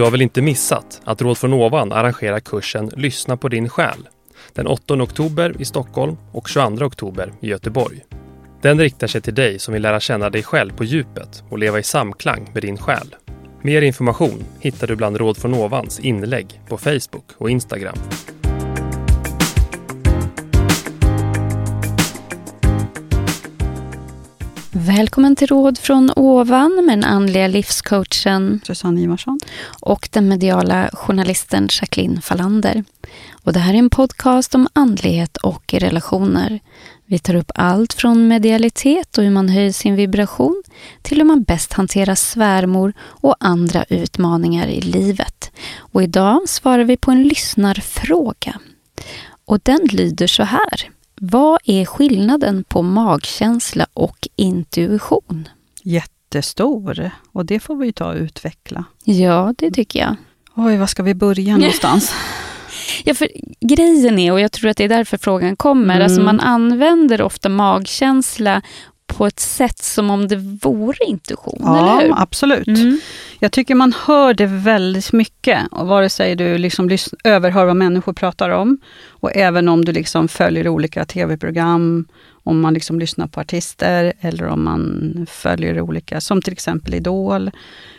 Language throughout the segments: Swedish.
Du har väl inte missat att Råd från ovan arrangerar kursen Lyssna på din själ den 8 oktober i Stockholm och 22 oktober i Göteborg. Den riktar sig till dig som vill lära känna dig själv på djupet och leva i samklang med din själ. Mer information hittar du bland Råd från ovans inlägg på Facebook och Instagram. Välkommen till Råd från ovan med den andliga livscoachen Susanne Ivarsson och den mediala journalisten Jacqueline Fallander. Och det här är en podcast om andlighet och relationer. Vi tar upp allt från medialitet och hur man höjer sin vibration till hur man bäst hanterar svärmor och andra utmaningar i livet. Och idag svarar vi på en lyssnarfråga. Och den lyder så här. Vad är skillnaden på magkänsla och intuition? Jättestor, och det får vi ta och utveckla. Ja, det tycker jag. Oj, var ska vi börja någonstans? Ja, för grejen är, och jag tror att det är därför frågan kommer, mm. alltså man använder ofta magkänsla på ett sätt som om det vore intuition, ja, eller hur? absolut. Mm. Jag tycker man hör det väldigt mycket, och vare sig du liksom överhör vad människor pratar om, och även om du liksom följer olika tv-program, om man liksom lyssnar på artister, eller om man följer olika, som till exempel Idol,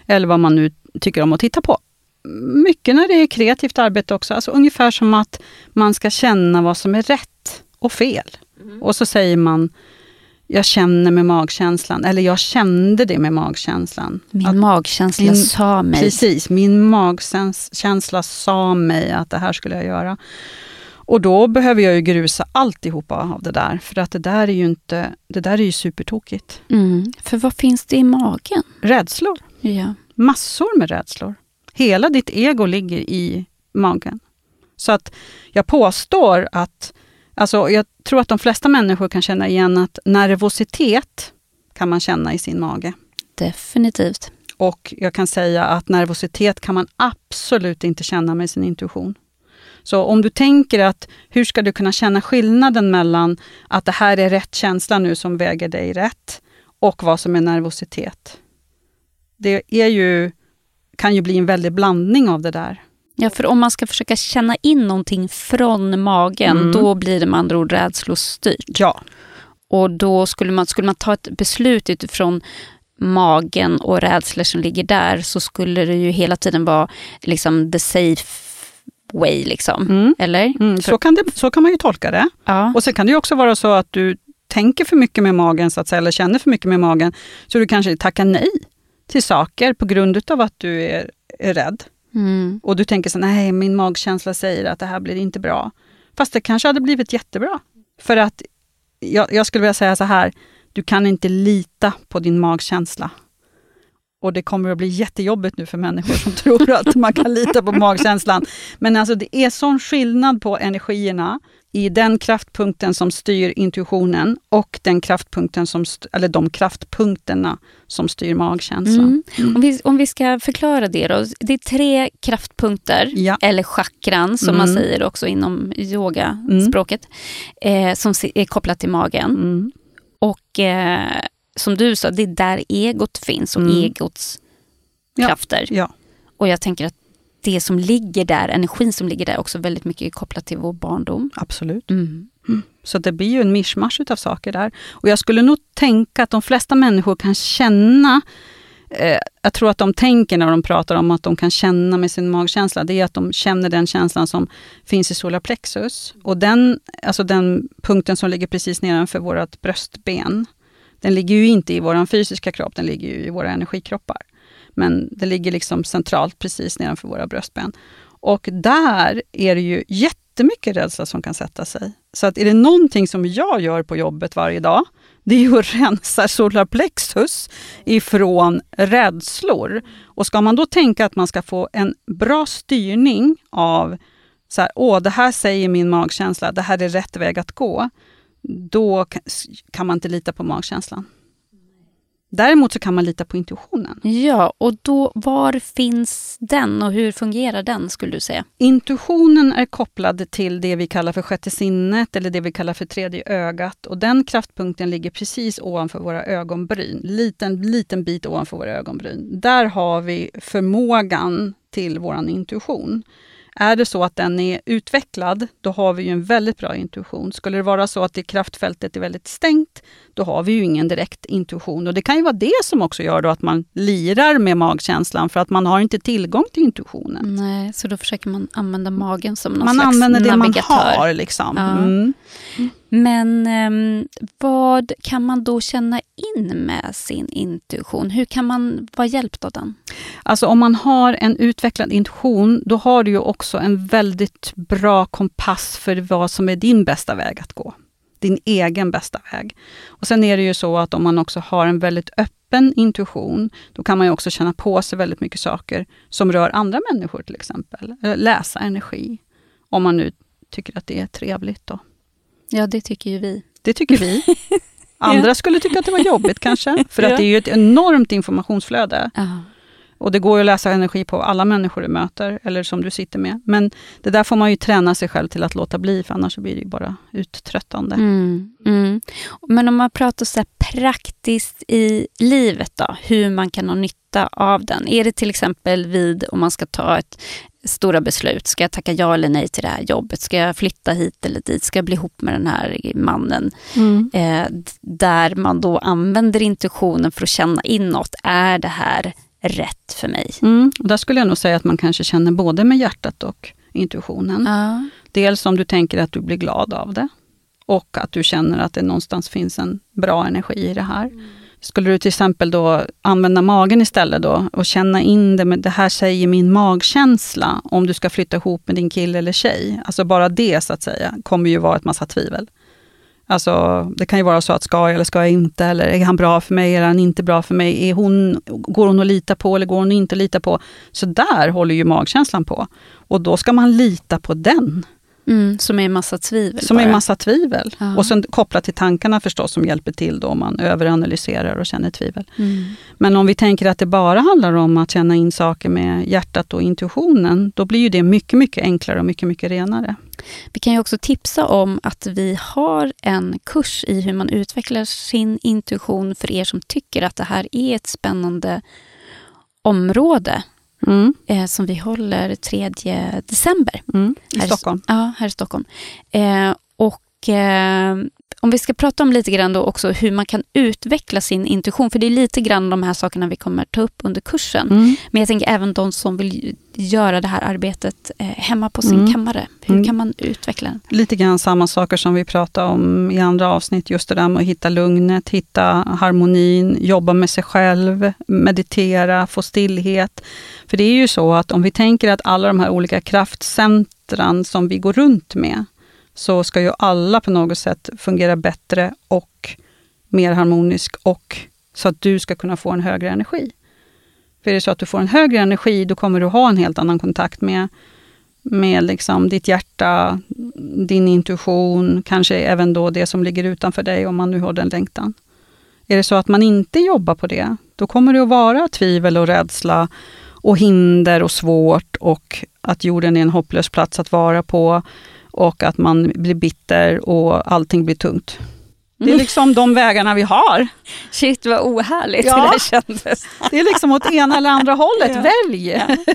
eller vad man nu tycker om att titta på mycket när det är kreativt arbete också. Alltså ungefär som att man ska känna vad som är rätt och fel. Mm. Och så säger man jag känner med magkänslan, eller jag kände det med magkänslan. Min att magkänsla min, sa mig. Precis, min magkänsla sa mig att det här skulle jag göra. Och då behöver jag ju grusa alltihopa av det där, för att det där är ju inte, det där är ju supertokigt. Mm. För vad finns det i magen? Rädslor. Ja. Massor med rädslor. Hela ditt ego ligger i magen. Så att jag påstår att, alltså jag tror att de flesta människor kan känna igen att nervositet kan man känna i sin mage. Definitivt. Och jag kan säga att nervositet kan man absolut inte känna med sin intuition. Så om du tänker att hur ska du kunna känna skillnaden mellan att det här är rätt känsla nu som väger dig rätt och vad som är nervositet. Det är ju kan ju bli en väldig blandning av det där. Ja, för om man ska försöka känna in någonting från magen, mm. då blir det med andra ord rädslostyrt. Ja. Och då skulle man, skulle man ta ett beslut utifrån magen och rädslor som ligger där, så skulle det ju hela tiden vara liksom the safe way. Liksom. Mm. Eller? Mm, så, kan det, så kan man ju tolka det. Ja. Och sen kan det ju också vara så att du tänker för mycket med magen, så att säga, eller känner för mycket med magen, så du kanske tackar nej till saker på grund av att du är, är rädd. Mm. Och du tänker så nej min magkänsla säger att det här blir inte bra. Fast det kanske hade blivit jättebra. För att jag, jag skulle vilja säga så här, du kan inte lita på din magkänsla. Och det kommer att bli jättejobbigt nu för människor som tror att man kan lita på magkänslan. Men alltså det är sån skillnad på energierna i den kraftpunkten som styr intuitionen och den kraftpunkten som, eller de kraftpunkterna som styr magkänslan. Mm. Mm. Om, vi, om vi ska förklara det då. Det är tre kraftpunkter, ja. eller chakran som mm. man säger också inom yogaspråket, mm. eh, som är kopplat till magen. Mm. Och eh, som du sa, det är där egot finns och mm. egots krafter. Ja. Och jag tänker att det som ligger där, energin som ligger där, också väldigt mycket kopplat till vår barndom. Absolut. Mm. Mm. Så det blir ju en mischmasch av saker där. Och jag skulle nog tänka att de flesta människor kan känna eh, jag tror att de tänker när de pratar om att de kan känna med sin magkänsla, det är att de känner den känslan som finns i solarplexus. Och den, alltså den punkten som ligger precis nedanför vårt bröstben, den ligger ju inte i vår fysiska kropp, den ligger i våra energikroppar. Men det ligger liksom centralt precis nedanför våra bröstben. Och där är det ju jättemycket rädsla som kan sätta sig. Så att är det någonting som jag gör på jobbet varje dag, det är ju att rensa solarplexus ifrån rädslor. Och ska man då tänka att man ska få en bra styrning av så här, åh, det här säger min magkänsla, det här är rätt väg att gå. Då kan man inte lita på magkänslan. Däremot så kan man lita på intuitionen. Ja, och då, var finns den och hur fungerar den skulle du säga? Intuitionen är kopplad till det vi kallar för sjätte sinnet eller det vi kallar för tredje ögat. Och Den kraftpunkten ligger precis ovanför våra ögonbryn. Liten, liten bit ovanför våra ögonbryn. Där har vi förmågan till vår intuition. Är det så att den är utvecklad, då har vi ju en väldigt bra intuition. Skulle det vara så att det kraftfältet är väldigt stängt, då har vi ju ingen direkt intuition. Och Det kan ju vara det som också gör att man lirar med magkänslan, för att man har inte tillgång till intuitionen. Nej, så då försöker man använda magen som någon man slags använder det navigatör. man har. Liksom. Ja. Mm. Men eh, vad kan man då känna in med sin intuition? Hur kan man vara hjälpt av den? Alltså om man har en utvecklad intuition, då har du ju också en väldigt bra kompass för vad som är din bästa väg att gå. Din egen bästa väg. Och Sen är det ju så att om man också har en väldigt öppen intuition, då kan man ju också känna på sig väldigt mycket saker som rör andra människor till exempel. Läsa energi, om man nu tycker att det är trevligt. Då. Ja, det tycker ju vi. Det tycker vi. Andra skulle tycka att det var jobbigt kanske, för att det är ju ett enormt informationsflöde. Ja. Och det går ju att läsa energi på alla människor du möter, eller som du sitter med. Men det där får man ju träna sig själv till att låta bli, för annars blir det ju bara uttröttande. Mm, mm. Men om man pratar så praktiskt i livet då, hur man kan ha nytta av den. Är det till exempel vid om man ska ta ett stora beslut. Ska jag tacka ja eller nej till det här jobbet? Ska jag flytta hit eller dit? Ska jag bli ihop med den här mannen? Mm. Eh, där man då använder intuitionen för att känna inåt. Är det här rätt för mig? Mm. Och där skulle jag nog säga att man kanske känner både med hjärtat och intuitionen. Ja. Dels om du tänker att du blir glad av det och att du känner att det någonstans finns en bra energi i det här. Skulle du till exempel då använda magen istället då och känna in det, med det här säger min magkänsla om du ska flytta ihop med din kille eller tjej. Alltså bara det så att säga kommer ju vara ett massa tvivel. Alltså det kan ju vara så att ska jag eller ska jag inte, eller är han bra för mig eller är han inte bra för mig? Är hon, går hon att lita på eller går hon inte att lita på? Så där håller ju magkänslan på. Och då ska man lita på den. Mm, som är massa tvivel Som är bara. en massa tvivel. Ja. Och sen kopplat till tankarna förstås, som hjälper till då om man överanalyserar och känner tvivel. Mm. Men om vi tänker att det bara handlar om att känna in saker med hjärtat och intuitionen, då blir ju det mycket, mycket enklare och mycket, mycket renare. Vi kan ju också tipsa om att vi har en kurs i hur man utvecklar sin intuition för er som tycker att det här är ett spännande område Mm. eh, som vi håller 3 december. Mm. I Stockholm. Ja, här i Stockholm. Eh, och eh, om vi ska prata om lite grann då också hur man kan utveckla sin intuition, för det är lite grann de här sakerna vi kommer ta upp under kursen. Mm. Men jag tänker även de som vill göra det här arbetet eh, hemma på sin Mm. kammare. Hur Mm. kan man utveckla den? Lite grann samma saker som vi pratade om i andra avsnitt, just det där med att hitta lugnet, hitta harmonin, jobba med sig själv, meditera, få stillhet. För det är ju så att om vi tänker att alla de här olika kraftcentran som vi går runt med, så ska ju alla på något sätt fungera bättre och mer harmonisk och så att du ska kunna få en högre energi. För är det så att du får en högre energi, då kommer du ha en helt annan kontakt med med liksom ditt hjärta, din intuition, kanske även då det som ligger utanför dig, om man nu har den längtan. Är det så att man inte jobbar på det, då kommer det att vara tvivel och rädsla och hinder och svårt och att jorden är en hopplös plats att vara på och att man blir bitter och allting blir tungt. Det är Mm. liksom de vägarna vi har. Shit vad ohärligt Ja. det där kändes. Det är liksom åt ena eller andra hållet. Ja. Välj! Ja.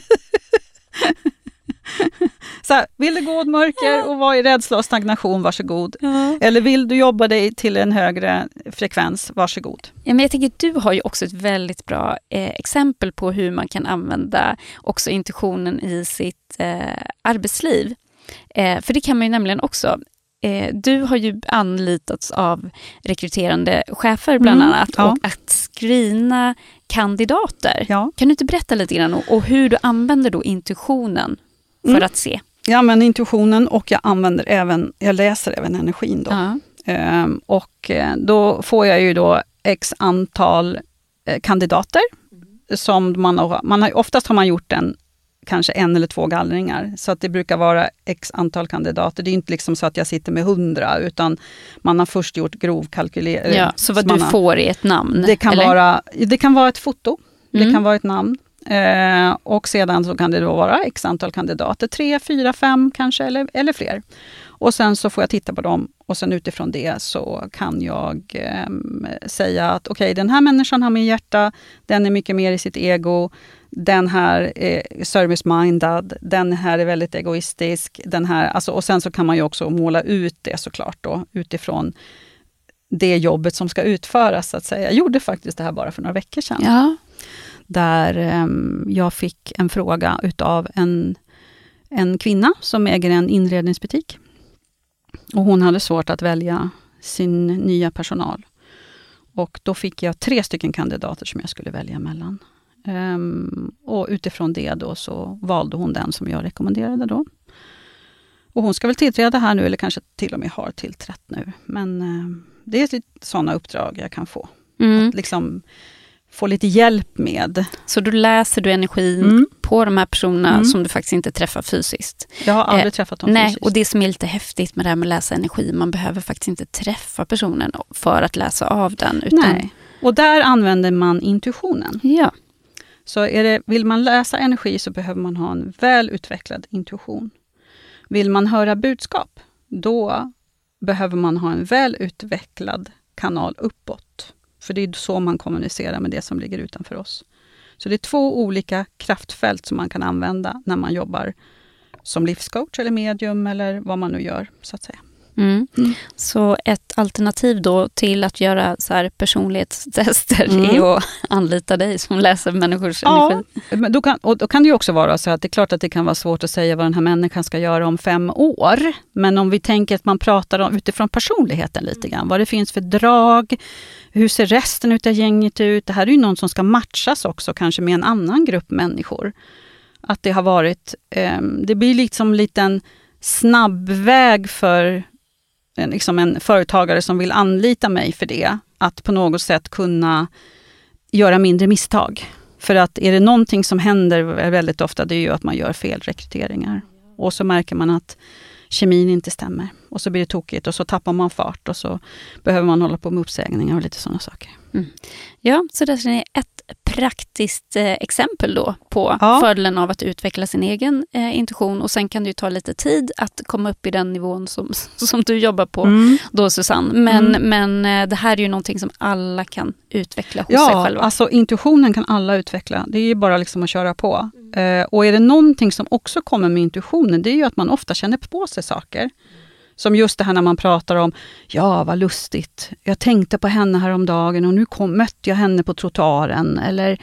Så här, vill du gå åt mörker och vara i rädsla och stagnation, varsågod. Eller vill du jobba dig till en högre frekvens, varsågod. Ja, men jag tänker, du har ju också ett väldigt bra eh, exempel på hur man kan använda också intuitionen i sitt eh, arbetsliv. Eh, för det kan man ju nämligen också. Eh, du har ju anlitats av rekryterande chefer bland Mm, annat ja. och att screena kandidater. Ja. Kan du inte berätta lite grann och, och hur du använder då intuitionen för Mm. att se? Jag använder intuitionen och jag använder även, jag läser även energin då. Ja. Ehm, och eh, då får jag ju då x antal eh, kandidater. Som man, man har, oftast har man gjort en, kanske en eller två gallringar. Så att det brukar vara x antal kandidater. Det är inte liksom så att jag sitter med hundra, utan man har först gjort grovkalkylering. Ja, så vad du har- får är ett namn? Det kan, eller? vara, det kan vara ett foto, Mm. det kan vara ett namn. Eh, och sedan så kan det då vara x antal kandidater, tre, fyra, fem kanske, eller, eller fler. Och sen så får jag titta på dem och sen utifrån det så kan jag eh, säga att okej, okay, den här människan har mer hjärta, den är mycket mer i sitt ego, den här är service-minded, den här är väldigt egoistisk, den här, alltså, och sen så kan man ju också måla ut det såklart då utifrån det jobbet som ska utföras. Så att säga. Jag gjorde faktiskt det här bara för några veckor sedan. Ja. Där um, jag fick en fråga utav en, en kvinna som äger en inredningsbutik. Och hon hade svårt att välja sin nya personal. Och då fick jag tre stycken kandidater som jag skulle välja mellan. Um, och utifrån det då så valde hon den som jag rekommenderade då. Och hon ska väl tillträda här nu, eller kanske till och med har tillträtt nu. Men uh, det är sådana uppdrag jag kan få. Mm. Att liksom få lite hjälp med. Så då läser du energin mm. på de här personerna mm. som du faktiskt inte träffar fysiskt? Jag har aldrig eh, träffat dem nej, fysiskt. Och det som är lite häftigt med det här med att läsa energi, man behöver faktiskt inte träffa personen för att läsa av den. Utan... Nej, och där använder man intuitionen. Ja. Så är det, vill man läsa energi så behöver man ha en väl utvecklad intuition. Vill man höra budskap, då behöver man ha en väl utvecklad kanal uppåt. För det är så man kommunicerar med det som ligger utanför oss. Så det är två olika kraftfält som man kan använda när man jobbar som livscoach eller medium eller vad man nu gör, så att säga. Mm. Mm. Så ett alternativ då till att göra så här personlighetstester mm. är att anlita dig som läser människors ja, energi. Men då kan, och då kan det också vara så att det är klart att det kan vara svårt att säga vad den här människan ska göra om fem år. Men om vi tänker att man pratar om, utifrån personligheten lite grann, vad det finns för drag, hur ser resten av gänget ut? Det här är ju någon som ska matchas också kanske med en annan grupp människor. Att det har varit, eh, det blir liksom en liten snabbväg för liksom en företagare som vill anlita mig för det, att på något sätt kunna göra mindre misstag. För att är det någonting som händer väldigt ofta, det är ju att man gör fel rekryteringar. Och så märker man att kemin inte stämmer. Och så blir det tokigt och så tappar man fart och så behöver man hålla på med uppsägningar och lite sådana saker. Mm. Ja, så det är ett praktiskt eh, exempel då på ja. fördelen av att utveckla sin egen eh, intuition och sen kan det ju ta lite tid att komma upp i den nivån som, som du jobbar på mm. då Susanne. Men, mm. men eh, det här är ju någonting som alla kan utveckla hos ja, sig själva. Ja, alltså intuitionen kan alla utveckla. Det är ju bara liksom att köra på. Mm. Eh, och är det någonting som också kommer med intuitionen, det är ju att man ofta känner på sig saker. Som just det här när man pratar om, ja vad lustigt, jag tänkte på henne häromdagen och nu kom, mötte jag henne på trottoaren. Eller,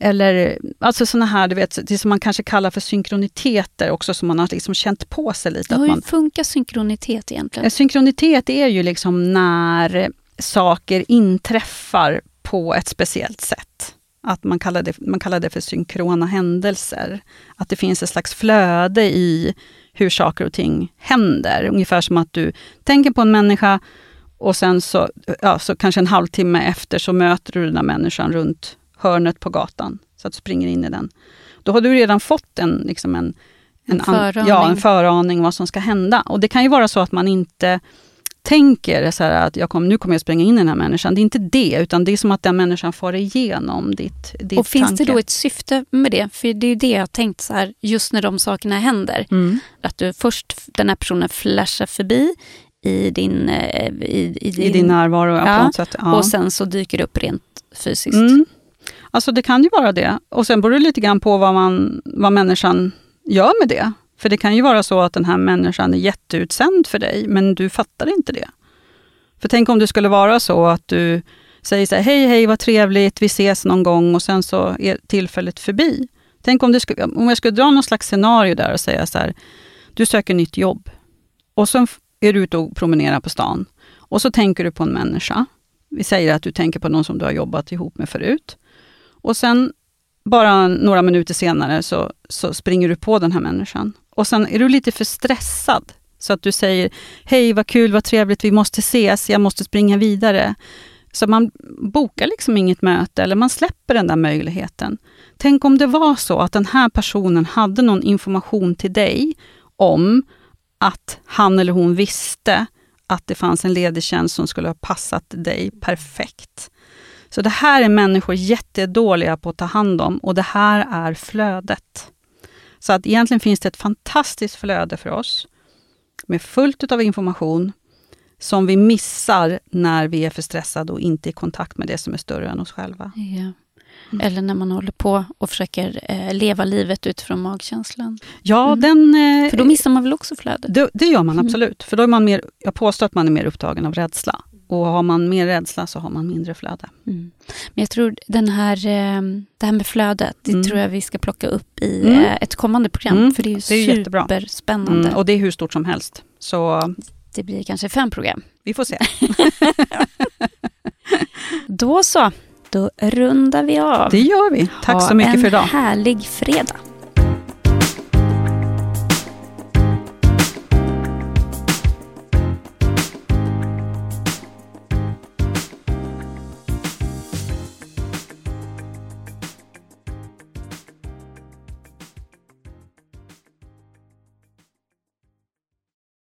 eller alltså såna här, du vet, det som man kanske kallar för synkroniteter också, som man har liksom känt på sig lite. hur man, funkar synkronitet egentligen? Synkronitet är ju liksom när saker inträffar på ett speciellt sätt. Att man kallar, det, man kallar det för synkrona händelser. Att det finns ett slags flöde i hur saker och ting händer. Ungefär som att du tänker på en människa och sen så, ja, så kanske en halvtimme efter så möter du den här människan runt hörnet på gatan, så att du springer in i den. Då har du redan fått en, liksom en, en, en föraning. Ja, en föraning vad som ska hända. Och det kan ju vara så att man inte tänker så att jag kom, nu kommer jag springa in i den här människan. Det är inte det, utan det är som att den människan far igenom ditt, ditt Och finns tanke. det då ett syfte med det? För det är det jag har tänkt så här, just när de sakerna händer. Mm. Att du först, den här personen flashar förbi i din, eh, i, i, din, I din närvaro, ja, sätt. Ja. Och sen så dyker det upp rent fysiskt. Mm. Alltså det kan ju vara det. Och sen beror det lite grann på vad, man, vad människan gör med det. För det kan ju vara så att den här människan är jätteutsänd för dig, men du fattar inte det. För tänk om det skulle vara så att du säger så här, hej hej vad trevligt, vi ses någon gång och sen så är tillfället förbi. Tänk om, du skulle, om jag skulle dra någon slags scenario där och säga så här, du söker nytt jobb och sen är du ute och promenerar på stan och så tänker du på en människa. Vi säger att du tänker på någon som du har jobbat ihop med förut. Och sen bara några minuter senare så, så springer du på den här människan. Och sen är du lite för stressad, så att du säger Hej, vad kul, vad trevligt, vi måste ses, jag måste springa vidare. Så man bokar liksom inget möte, eller man släpper den där möjligheten. Tänk om det var så att den här personen hade någon information till dig om att han eller hon visste att det fanns en ledig tjänst som skulle ha passat dig perfekt. Så det här är människor jättedåliga på att ta hand om och det här är flödet. Så att egentligen finns det ett fantastiskt flöde för oss. med fullt av information som vi missar när vi är för stressade och inte i kontakt med det som är större än oss själva. Ja. Mm. Eller när man håller på och försöker eh, leva livet utifrån magkänslan. Ja, mm. den... Eh, för då missar man väl också flödet? Det, det gör man mm. absolut. För då är man mer, jag påstår att man är mer upptagen av rädsla. Och har man mer rädsla så har man mindre flöde. Mm. Men jag tror den här, eh, det här med flödet, det mm. tror jag vi ska plocka upp i mm. Eh, ett kommande program. Mm. För det är ju det är superspännande. Mm. Och det är hur stort som helst. Så... Det blir kanske fem program. Vi får se. Då så, då rundar vi av. Det gör vi. Tack ha så mycket för idag. En härlig fredag.